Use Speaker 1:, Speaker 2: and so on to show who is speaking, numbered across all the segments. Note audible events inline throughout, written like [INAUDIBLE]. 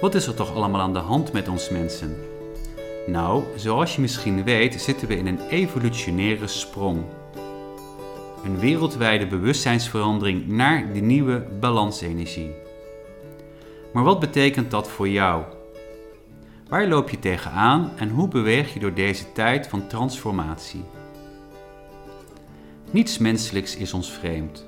Speaker 1: Wat is er toch allemaal aan de hand met ons mensen? Nou, zoals je misschien weet, zitten we in een evolutionaire sprong. Een wereldwijde bewustzijnsverandering naar de nieuwe balansenergie. Maar wat betekent dat voor jou? Waar loop je tegenaan en hoe beweeg je door deze tijd van transformatie? Niets menselijks is ons vreemd.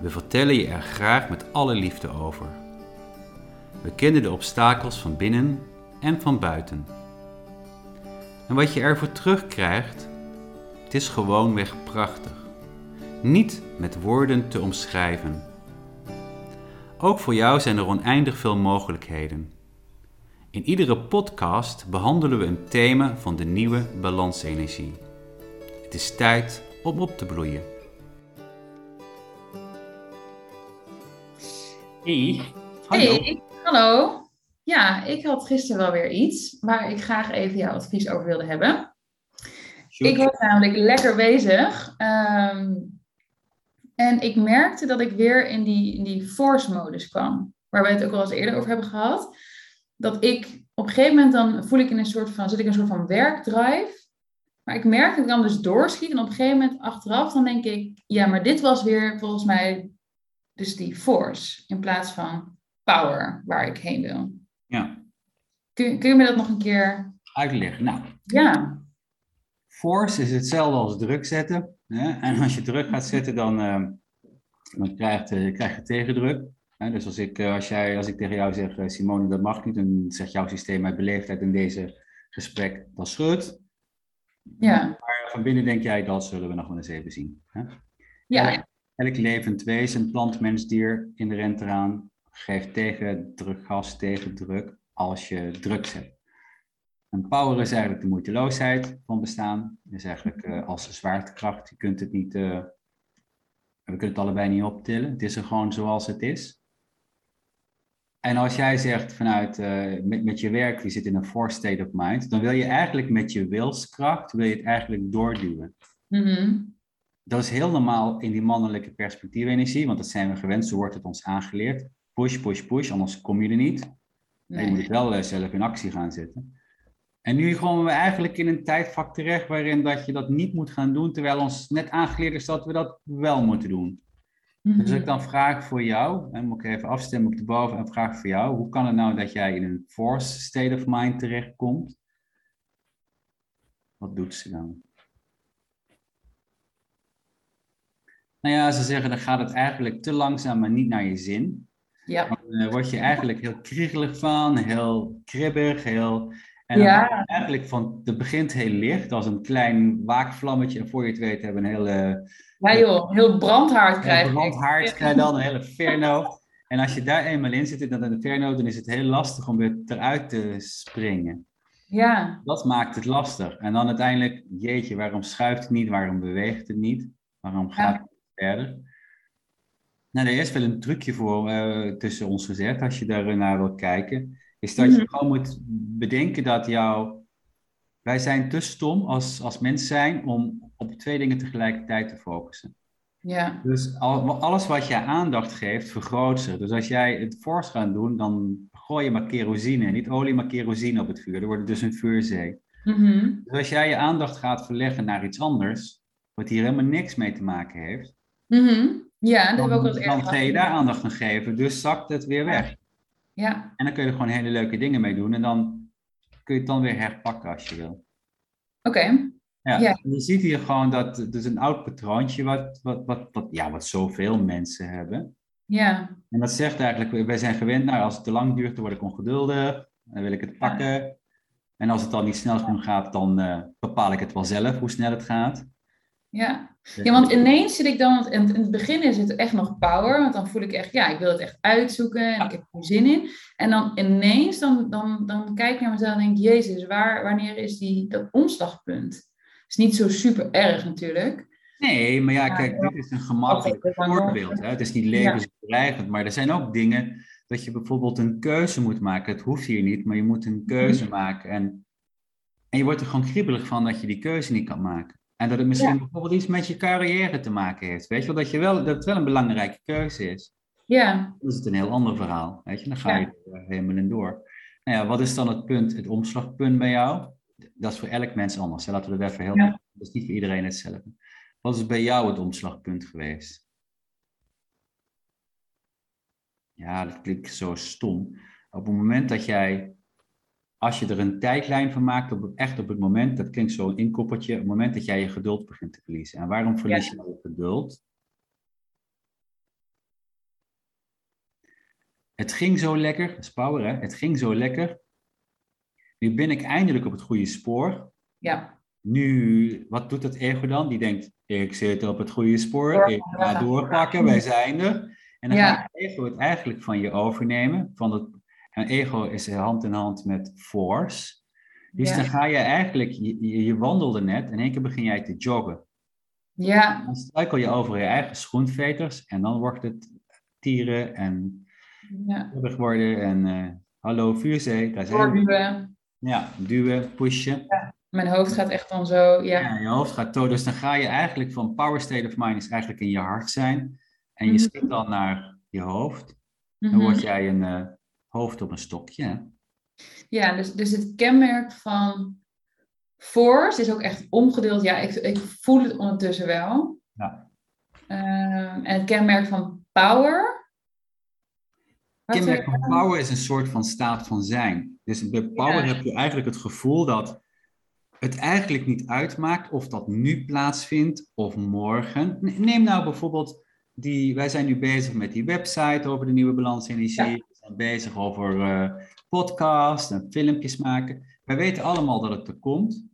Speaker 1: We vertellen je er graag met alle liefde over. We kennen de obstakels van binnen en van buiten. En wat je ervoor terugkrijgt, het is gewoonweg prachtig. Niet met woorden te omschrijven. Ook voor jou zijn er oneindig veel mogelijkheden. In iedere podcast behandelen we een thema van de nieuwe balansenergie. Het is tijd om op te bloeien.
Speaker 2: Hey,
Speaker 3: hallo.
Speaker 2: Hey, hallo. Ja, ik had gisteren wel weer iets waar ik graag even jouw advies over wilde hebben. Ik was namelijk lekker bezig. ehm, en ik merkte dat ik weer in die, in die force-modus kwam. Waar we het ook al eens eerder over hebben gehad. Dat ik op een gegeven moment dan voel ik in een soort van, zit ik in een soort van werkdrive. Maar ik merk dat ik dan dus doorschiet. En op een gegeven moment achteraf dan denk ik, ja, maar dit was weer volgens mij dus die force. In plaats van power waar ik heen wil.
Speaker 1: Ja,
Speaker 2: Kun, kun je me dat nog een keer...
Speaker 1: uitleggen. Nou,
Speaker 2: Ja,
Speaker 1: force is hetzelfde als druk zetten. Hè? En als je druk gaat zetten, dan, eh, dan krijg, je, krijg je tegendruk. Hè? Dus als ik, eh, als, jij, als ik tegen jou zeg, eh, Simone, dat mag niet, dan zegt jouw systeem uit beleefdheid in deze gesprek, dat goed.
Speaker 2: ja,
Speaker 1: Maar van binnen denk jij, dat zullen we nog wel eens even zien. Hè?
Speaker 2: ja,
Speaker 1: Elk levend wezen, plant, mens, dier, inherent eraan, geeft tegen druk gas, tegen druk, als je druk zet. En power is eigenlijk de moeiteloosheid van bestaan. Is eigenlijk eh, als de zwaartekracht. Je kunt het niet, eh, we kunnen het allebei niet optillen. Het is er gewoon zoals het is. En als jij zegt vanuit, eh, met, met je werk, je zit in een force state of mind, dan wil je eigenlijk met je wilskracht, wil je het eigenlijk doorduwen.
Speaker 2: mhm,
Speaker 1: Dat is heel normaal in die mannelijke perspectiefenergie, want dat zijn we gewend, zo wordt het ons aangeleerd. Push, push, push, anders kom je er niet. Je moet het wel eh, zelf in actie gaan zetten. En nu komen we eigenlijk in een tijdvak terecht waarin dat je dat niet moet gaan doen, terwijl ons net aangeleerd is dat we dat wel moeten doen. Dus als ik
Speaker 2: Mhm.
Speaker 1: dan vraag voor jou, en moet ik even afstemmen op de boven en vraag voor jou, hoe kan het nou dat jij in een force state of mind terechtkomt? Wat doet ze dan? Nou ja, ze zeggen dan gaat het eigenlijk te langzaam, maar niet naar je zin.
Speaker 2: Ja,
Speaker 1: Dan eh, word je eigenlijk heel kriegelig van, heel kribbig, heel... En dan
Speaker 2: Ja.
Speaker 1: maak je eigenlijk van, het begint heel licht, als een klein waakvlammetje. En voor je het weet hebben we een hele
Speaker 2: ja joh, heel brandhaard krijg
Speaker 1: een
Speaker 2: ik.
Speaker 1: brandhaard, krijg je dan een hele [LAUGHS] verno. En als je daar eenmaal in zit, in dat inferno, dan is het heel lastig om weer eruit te springen.
Speaker 2: Ja,
Speaker 1: Dat maakt het lastig. En dan uiteindelijk, jeetje, waarom schuift het niet? Waarom beweegt het niet? Waarom gaat het verder? Nou, er is wel een trucje voor eh, tussen ons gezet, als je daar naar wil kijken. Is dat je
Speaker 2: Mhm.
Speaker 1: gewoon moet bedenken dat jou... Wij zijn te stom als, als mens zijn om op twee dingen tegelijkertijd te focussen.
Speaker 2: ja,
Speaker 1: Dus al- alles wat je aandacht geeft, vergroot zich. Dus als jij het force gaat doen, dan gooi je maar kerosine. Niet olie, maar kerosine op het vuur. Dan wordt het dus een vuurzee.
Speaker 2: mhm,
Speaker 1: Dus als jij je aandacht gaat verleggen naar iets anders, wat hier helemaal niks mee te maken heeft,
Speaker 2: mhm. Ja, dat
Speaker 1: dan,
Speaker 2: heb ik ook
Speaker 1: dan ga je daar aandacht aan geven. Dus zakt het weer weg.
Speaker 2: Ja,
Speaker 1: En dan kun je er gewoon hele leuke dingen mee doen. En dan kun je het dan weer herpakken als je wil.
Speaker 2: oké.
Speaker 1: Ja,
Speaker 2: Ja.
Speaker 1: Je ziet hier gewoon dat het is een oud patroontje wat, wat, wat, wat, ja, wat zoveel mensen hebben.
Speaker 2: Ja,
Speaker 1: En dat zegt eigenlijk, wij zijn gewend, nou, als het te lang duurt, dan word ik ongeduldig, dan wil ik het pakken. En als het dan niet snel genoeg gaat, dan eh, bepaal ik het wel zelf hoe snel het gaat.
Speaker 2: Ja. Ja, want ineens zit ik dan, want in, het begin is het echt nog power, want dan voel ik echt, ja, ik wil het echt uitzoeken en ik heb er zin in. En dan ineens, dan, dan, dan kijk ik naar mezelf en denk, jezus, waar, wanneer is die, dat omslagpunt? is niet zo super erg natuurlijk.
Speaker 1: Nee, maar ja, kijk, dit is een gemakkelijk voorbeeld. Hè? Het is niet levensbedreigend, maar er zijn ook dingen dat je bijvoorbeeld een keuze moet maken. Het hoeft hier niet, maar je moet een keuze maken. En, en je wordt er gewoon kriebelig van dat je die keuze niet kan maken. En dat het misschien
Speaker 2: Ja.
Speaker 1: bijvoorbeeld iets met je carrière te maken heeft. Weet je wel, dat, je wel, dat het wel een belangrijke keuze is.
Speaker 2: Ja.
Speaker 1: Dan is het een heel ander verhaal. Weet je? Dan ga je er helemaal in door. Nou ja, wat is dan het punt, het omslagpunt bij jou? Dat is voor elk mens anders. Laten we er even heel.
Speaker 2: Ja.
Speaker 1: Dat is niet voor iedereen hetzelfde. Wat is bij jou het omslagpunt geweest? Ja, dat klinkt zo stom. Op het moment dat jij, als je er een tijdlijn van maakt, op, echt op het moment, dat klinkt zo'n inkoppertje, op het moment dat jij je geduld begint te verliezen. En waarom verlies je nou je geduld? Het ging zo lekker, dat is power hè, het ging zo lekker. Nu ben ik eindelijk op het goede spoor.
Speaker 2: Ja.
Speaker 1: Nu, wat doet het ego dan? Die denkt, ik zit op het goede spoor, ik ga doorpakken, wij zijn er. En dan
Speaker 2: Ja.
Speaker 1: gaat het ego het eigenlijk van je overnemen. Van het, en ego is hand in hand met force. Dus
Speaker 2: Ja.
Speaker 1: dan ga je eigenlijk, je, je, wandelde net, in één keer begin jij te joggen.
Speaker 2: Ja.
Speaker 1: Dan struikel je over je eigen schoenveters en dan wordt het tieren en
Speaker 2: Ja.
Speaker 1: worden en eh, hallo vuurzee, daar zijn. Ja, duwen, pushen.
Speaker 2: Mijn hoofd gaat echt dan zo. Ja.
Speaker 1: Ja, je hoofd gaat dood. Dus dan ga je eigenlijk van power state of mind is eigenlijk in je hart zijn. En je
Speaker 2: Mhm.
Speaker 1: schiet dan naar je hoofd. Dan
Speaker 2: Mhm.
Speaker 1: word jij een eh, hoofd op een stokje. hè?
Speaker 2: Ja, dus, dus het kenmerk van force is ook echt omgedeeld. Ja, ik, ik voel het ondertussen wel.
Speaker 1: Ja.
Speaker 2: Ehm, en het kenmerk van power. Wat
Speaker 1: Kenmerk
Speaker 2: zei
Speaker 1: van power is een soort van staat van zijn. Dus bij power
Speaker 2: Ja.
Speaker 1: heb je eigenlijk het gevoel dat het eigenlijk niet uitmaakt of dat nu plaatsvindt of morgen. Ne- Neem nou bijvoorbeeld die, wij zijn nu bezig met die website over de nieuwe balansenergie.
Speaker 2: Ja.
Speaker 1: Bezig over eh podcast en filmpjes maken. Wij weten allemaal dat het er komt.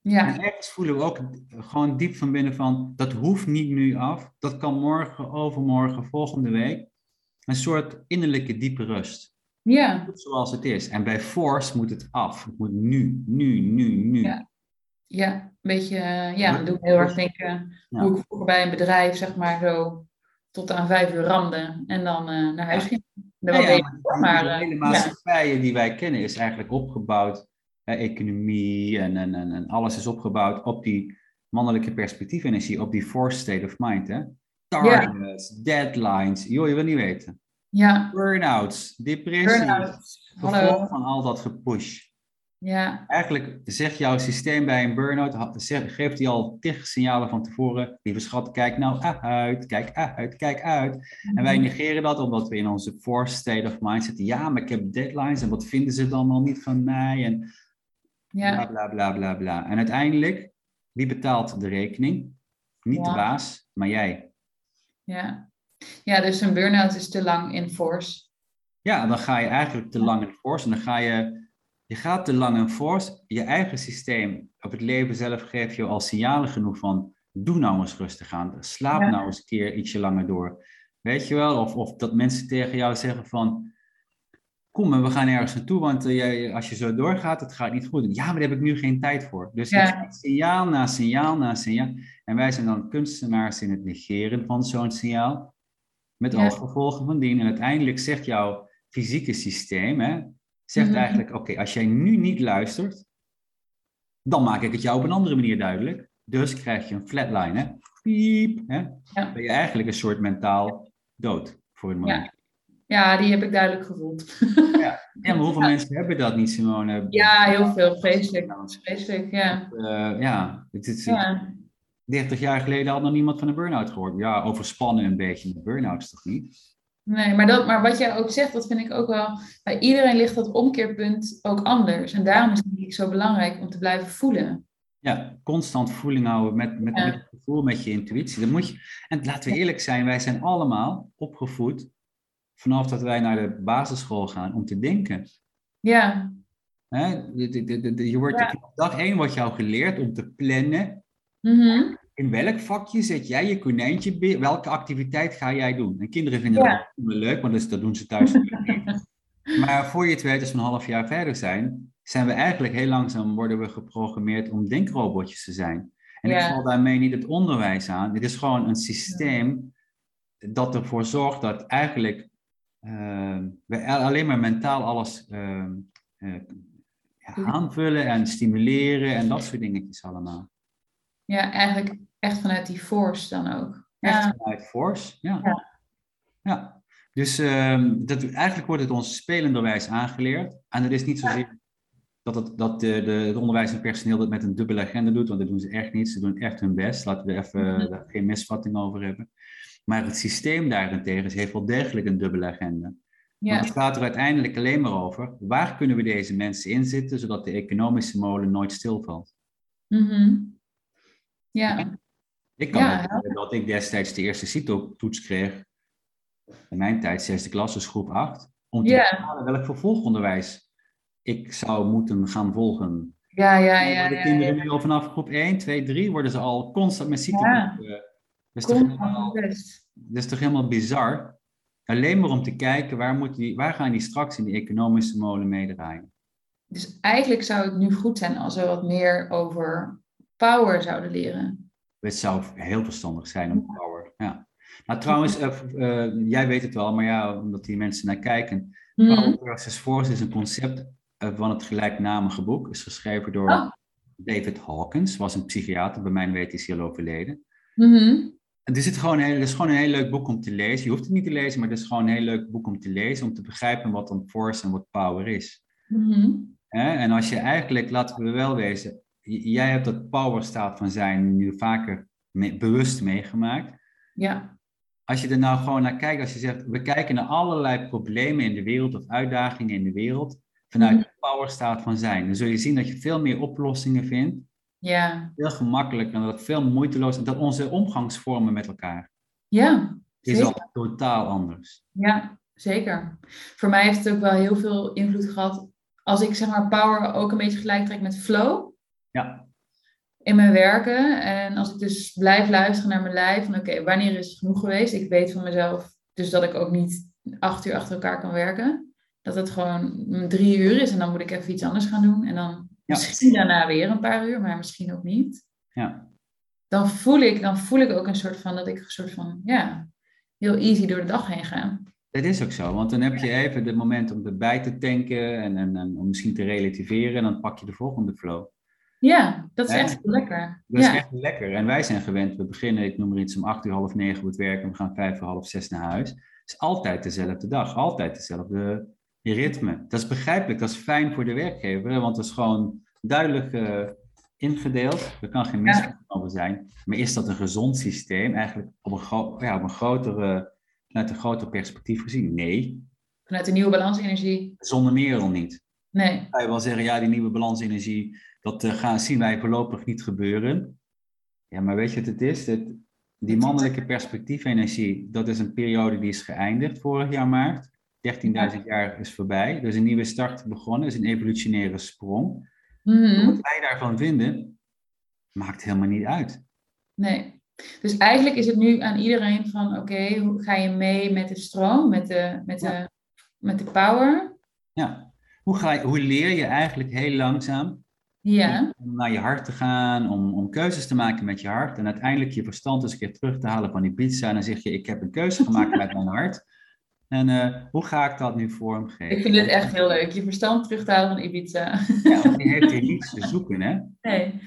Speaker 2: Ja,
Speaker 1: En ergens voelen we ook gewoon diep van binnen van, dat hoeft niet nu af. Dat kan morgen, overmorgen, volgende week. Een soort innerlijke diepe rust.
Speaker 2: ja,
Speaker 1: zoals het is. En bij force moet het af. Het moet nu, nu, nu, nu.
Speaker 2: Ja. ja. Een beetje, eh, ja, dat doet me heel erg denken
Speaker 1: Ja.
Speaker 2: hoe ik vroeger bij een bedrijf, zeg maar, zo tot aan vijf uur ramde en dan eh, naar huis ging.
Speaker 1: Ja, ja, maar
Speaker 2: maar,
Speaker 1: de
Speaker 2: eh,
Speaker 1: hele
Speaker 2: ja.
Speaker 1: maatschappijen die wij kennen is eigenlijk opgebouwd. hè, economie en, en, en, en alles is opgebouwd op die mannelijke perspectiefenergie, op die force state of mind. Hè? Targets, deadlines, joh, je wil niet weten.
Speaker 2: ja,
Speaker 1: Burn-outs, depressie,
Speaker 2: burn-out.
Speaker 1: gevolg van al dat gepush.
Speaker 2: Ja,
Speaker 1: Eigenlijk zegt jouw systeem bij een burn-out, geeft hij al tig signalen van tevoren. Lieve schat, kijk nou uit, kijk uit, kijk uit. En wij negeren dat omdat we in onze force state of mind zitten. Ja, maar ik heb deadlines en wat vinden ze dan al niet van mij? En bla
Speaker 2: ja,
Speaker 1: bla bla bla bla. En uiteindelijk, wie betaalt de rekening? Niet de baas, maar jij.
Speaker 2: ja. Ja, dus een burn-out is te lang in force.
Speaker 1: Ja, dan ga je eigenlijk te lang in force en dan ga je, je gaat te lang in force. Je eigen systeem op het leven zelf geeft je al signalen genoeg van, doe nou eens rustig aan, slaap
Speaker 2: Ja.
Speaker 1: nou eens een keer ietsje langer door. Weet je wel? Of, of dat mensen tegen jou zeggen van, kom maar, we gaan ergens naartoe, want eh, jij- als je zo doorgaat, het gaat niet goed. Ja, maar daar heb ik nu geen tijd voor. Dus
Speaker 2: Ja.
Speaker 1: signaal na signaal na signaal. En wij zijn dan kunstenaars in het negeren van zo'n signaal. Met
Speaker 2: Ja.
Speaker 1: alle gevolgen van dien. En uiteindelijk zegt jouw fysieke systeem, hè, zegt
Speaker 2: Mhm.
Speaker 1: eigenlijk, oké, als jij nu niet luistert, dan maak ik het jou op een andere manier duidelijk. Dus krijg je een flatline, hè. Piep, hè.
Speaker 2: Ja.
Speaker 1: Ben je eigenlijk een soort mentaal dood voor het moment.
Speaker 2: Ja, die heb ik duidelijk gevoeld. [LAUGHS]
Speaker 1: Ja, maar hoeveel mensen hebben dat niet, Simone?
Speaker 2: Ja, heel veel. Vreselijk. Vreselijk, ja.
Speaker 1: Eh, ja, het is,
Speaker 2: Ja,
Speaker 1: 30 jaar geleden had nog niemand van een burn-out gehoord. Ja, overspannen een beetje, maar burn-outs toch niet?
Speaker 2: Nee, maar, dat, maar wat jij ook zegt, dat vind ik ook wel... Bij iedereen ligt dat omkeerpunt ook anders. En daarom is het zo belangrijk om te blijven voelen.
Speaker 1: Ja, constant voeling houden met, met,
Speaker 2: Ja.
Speaker 1: met het gevoel, met je intuïtie. Dan moet je, en laten we eerlijk zijn, wij zijn allemaal opgevoed vanaf dat wij naar de basisschool gaan om te denken.
Speaker 2: Ja,
Speaker 1: Hè? Je wordt,
Speaker 2: Ja.
Speaker 1: dag één wordt jou geleerd om te plannen.
Speaker 2: mhm.
Speaker 1: In welk vakje zet jij je konijntje? Welke activiteit ga jij doen? En kinderen vinden
Speaker 2: Ja.
Speaker 1: dat ook leuk, want dus, dat doen ze thuis niet. [LAUGHS] Maar voor je het weet, als we een half jaar verder zijn, zijn we eigenlijk heel langzaam worden we geprogrammeerd om denkrobotjes te zijn. En ik val daarmee niet het onderwijs aan. Dit is gewoon een systeem dat ervoor zorgt dat eigenlijk eh, we alleen maar mentaal alles eh, eh, aanvullen en stimuleren en dat soort dingetjes allemaal.
Speaker 2: ja, eigenlijk echt vanuit die force dan ook.
Speaker 1: Echt
Speaker 2: Ja,
Speaker 1: vanuit force, ja.
Speaker 2: Ja.
Speaker 1: ja. Dus ehm, dat, eigenlijk wordt het ons spelenderwijs aangeleerd. En het is niet zozeer dat, het, dat de, de, het onderwijs en personeel dat met een dubbele agenda doet, want dat doen ze echt niet. Ze doen echt hun best. Laten we even mhm. daar geen misvatting over hebben. Maar het systeem daarentegen heeft wel degelijk een dubbele agenda. Ja. Want het gaat er uiteindelijk alleen maar over, waar kunnen we deze mensen inzetten, zodat de economische molen nooit stilvalt.
Speaker 2: Mm Ja.
Speaker 1: Ik kan ja. dat ik destijds de eerste CITO-toets kreeg, in mijn tijd zesde klas, dus groep 8, om te yeah. bepalen welk vervolgonderwijs ik zou moeten gaan volgen.
Speaker 2: Ja, ja, ja.
Speaker 1: De kinderen nu al vanaf groep 1, 2, 3 worden ze al constant met CITO. Ja. Dat, is toch helemaal, dat is toch helemaal bizar? Alleen maar om te kijken waar, moet die, waar gaan die straks in die economische molen meedraaien.
Speaker 2: Dus eigenlijk zou het nu goed zijn als we wat meer over power zouden leren.
Speaker 1: Het zou heel verstandig zijn om power. Ja. Nou, trouwens, uh, uh, jij weet het wel, maar ja, omdat die mensen naar kijken. Mm. Power versus Force is een concept uh, van het gelijknamige boek. Is geschreven door oh. David Hawkins, was een psychiater. Bij mijn weet is hij al overleden.
Speaker 2: Mm -hmm.
Speaker 1: Het is, gewoon een, het is gewoon een heel leuk boek om te lezen. Je hoeft het niet te lezen, maar het is gewoon een heel leuk boek om te lezen. Om te begrijpen wat dan force en wat power is.
Speaker 2: Mm
Speaker 1: En als je eigenlijk, laten we wel wezen, jij hebt dat power staat van zijn nu vaker bewust meegemaakt.
Speaker 2: Ja.
Speaker 1: Als je er nou gewoon naar kijkt, als je zegt, we kijken naar allerlei problemen in de wereld of uitdagingen in de wereld vanuit mm de power staat van zijn, dan zul je zien dat je veel meer oplossingen vindt
Speaker 2: ja.
Speaker 1: Veel gemakkelijker en dat veel moeiteloos. Dat onze omgangsvormen met elkaar.
Speaker 2: Ja.
Speaker 1: Is al totaal anders.
Speaker 2: Ja, zeker. Voor mij heeft het ook wel heel veel invloed gehad. Als ik zeg maar power ook een beetje gelijk trek met flow.
Speaker 1: Ja.
Speaker 2: In mijn werken. En als ik dus blijf luisteren naar mijn lijf. Van oké, wanneer is het genoeg geweest? Ik weet van mezelf dus dat ik ook niet acht uur achter elkaar kan werken. Dat het gewoon drie uur is en dan moet ik even iets anders gaan doen. En dan Misschien daarna weer een paar uur, maar misschien ook niet.
Speaker 1: Ja.
Speaker 2: Dan voel ik, dan voel ik ook een soort van dat ik een soort van ja, heel easy door de dag heen ga.
Speaker 1: Dat is ook zo, want dan heb je even het moment om erbij te tanken en, en, en, om misschien te relativeren en dan pak je de volgende flow.
Speaker 2: Ja, dat is echt lekker.
Speaker 1: Dat
Speaker 2: is
Speaker 1: echt lekker. En wij zijn gewend, we beginnen, ik noem maar iets, om acht uur, half negen op het werk en we gaan vijf uur, half zes naar huis. Het is altijd dezelfde dag, altijd dezelfde ritme. Dat is begrijpelijk, dat is fijn voor de werkgever, want dat is gewoon duidelijk uh, ingedeeld. Er kan geen misverstand over zijn. Maar is dat een gezond systeem? Eigenlijk op een, ja, op een grotere, vanuit een groter perspectief gezien? Nee.
Speaker 2: Vanuit de nieuwe balansenergie?
Speaker 1: Zonder meer al niet.
Speaker 2: Nee.
Speaker 1: Je wel zeggen, ja, die nieuwe balansenergie, dat uh, gaan, zien wij voorlopig niet gebeuren. Ja, maar weet je wat het is? Dat, die mannelijke perspectiefenergie, dat is een periode die is geëindigd vorig jaar maart. 13.000 jaar is voorbij. Er is een nieuwe start begonnen, is een evolutionaire sprong.
Speaker 2: Mm
Speaker 1: Wat wij daarvan vinden, maakt helemaal niet uit.
Speaker 2: Nee. Dus eigenlijk is het nu aan iedereen van, oké, hoe ga je mee met de stroom, met de, met de, met de power?
Speaker 1: Ja. Hoe, ga je, hoe leer je eigenlijk heel langzaam
Speaker 2: ja.
Speaker 1: om naar je hart te gaan, om, om keuzes te maken met je hart en uiteindelijk je verstand eens een keer terug te halen van die pizza en dan zeg je, ik heb een keuze gemaakt met mijn hart. En uh, hoe ga ik dat nu vormgeven?
Speaker 2: Ik vind het echt heel leuk, je verstand terug te halen van Ibiza.
Speaker 1: Ja, want die heeft hier niets te zoeken, hè?
Speaker 2: Nee.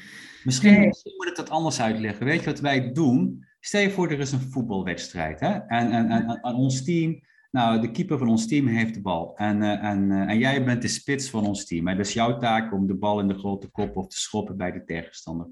Speaker 1: Misschien, misschien, moet ik dat anders uitleggen. Weet je wat wij doen? Stel je voor, er is een voetbalwedstrijd, hè? En, en, en, en ons team, nou, de keeper van ons team heeft de bal. En, uh, en, uh, en jij bent de spits van ons team. Hè? Dus jouw taak om de bal in de grote kop of te schoppen bij de tegenstander.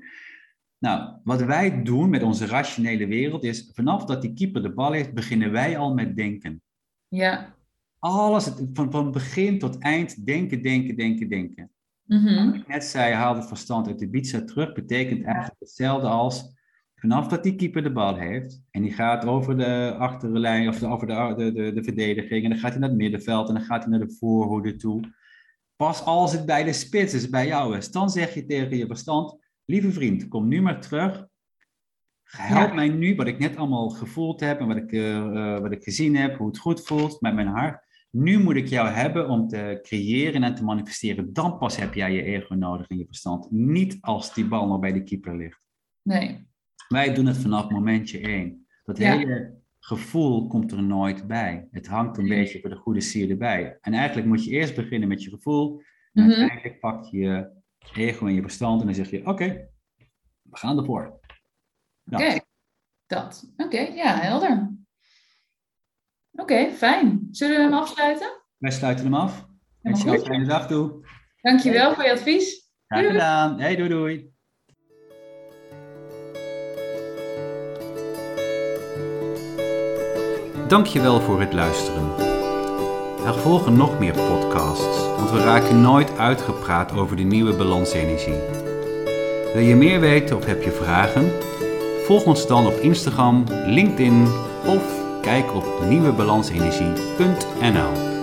Speaker 1: Nou, wat wij doen met onze rationele wereld is, vanaf dat die keeper de bal heeft, beginnen wij al met denken.
Speaker 2: Ja.
Speaker 1: Alles, van, van begin tot eind, denken, denken, denken, denken.
Speaker 2: Mm
Speaker 1: ik net zei, haal het verstand uit de pizza terug, betekent eigenlijk hetzelfde als vanaf dat die keeper de bal heeft en die gaat over de achterlijn of over de, de, de, de verdediging en dan gaat hij naar het middenveld en dan gaat hij naar de voorhoede toe. Pas als het bij de spits is, bij jou is, dan zeg je tegen je verstand, lieve vriend, kom nu maar terug Help mij nu, wat ik net allemaal gevoeld heb en wat ik, uh, uh, wat ik gezien heb, hoe het goed voelt met mijn hart. Nu moet ik jou hebben om te creëren en te manifesteren. Dan pas heb jij je ego nodig en je verstand. Niet als die bal nog bij de keeper ligt.
Speaker 2: Nee.
Speaker 1: Wij doen het vanaf momentje één. Dat hele gevoel komt er nooit bij. Het hangt een beetje voor de goede sier erbij. En eigenlijk moet je eerst beginnen met je gevoel. En mm uiteindelijk pak je je ego en je verstand en dan zeg je: Oké, we gaan ervoor.
Speaker 2: Oké, dat. Oké, ja, helder. Oké, fijn. Zullen we hem afsluiten?
Speaker 1: Wij sluiten hem af. Ik zie een fijne dag toe.
Speaker 2: Dankjewel voor je advies.
Speaker 1: Graag gedaan. Hey, doei doei. Dankjewel voor het luisteren. Er volgen nog meer podcasts, want we raken nooit uitgepraat over de nieuwe balansenergie. Wil je meer weten of heb je vragen? Volg ons dan op Instagram, LinkedIn of kijk op nieuwebalansenergie.nl.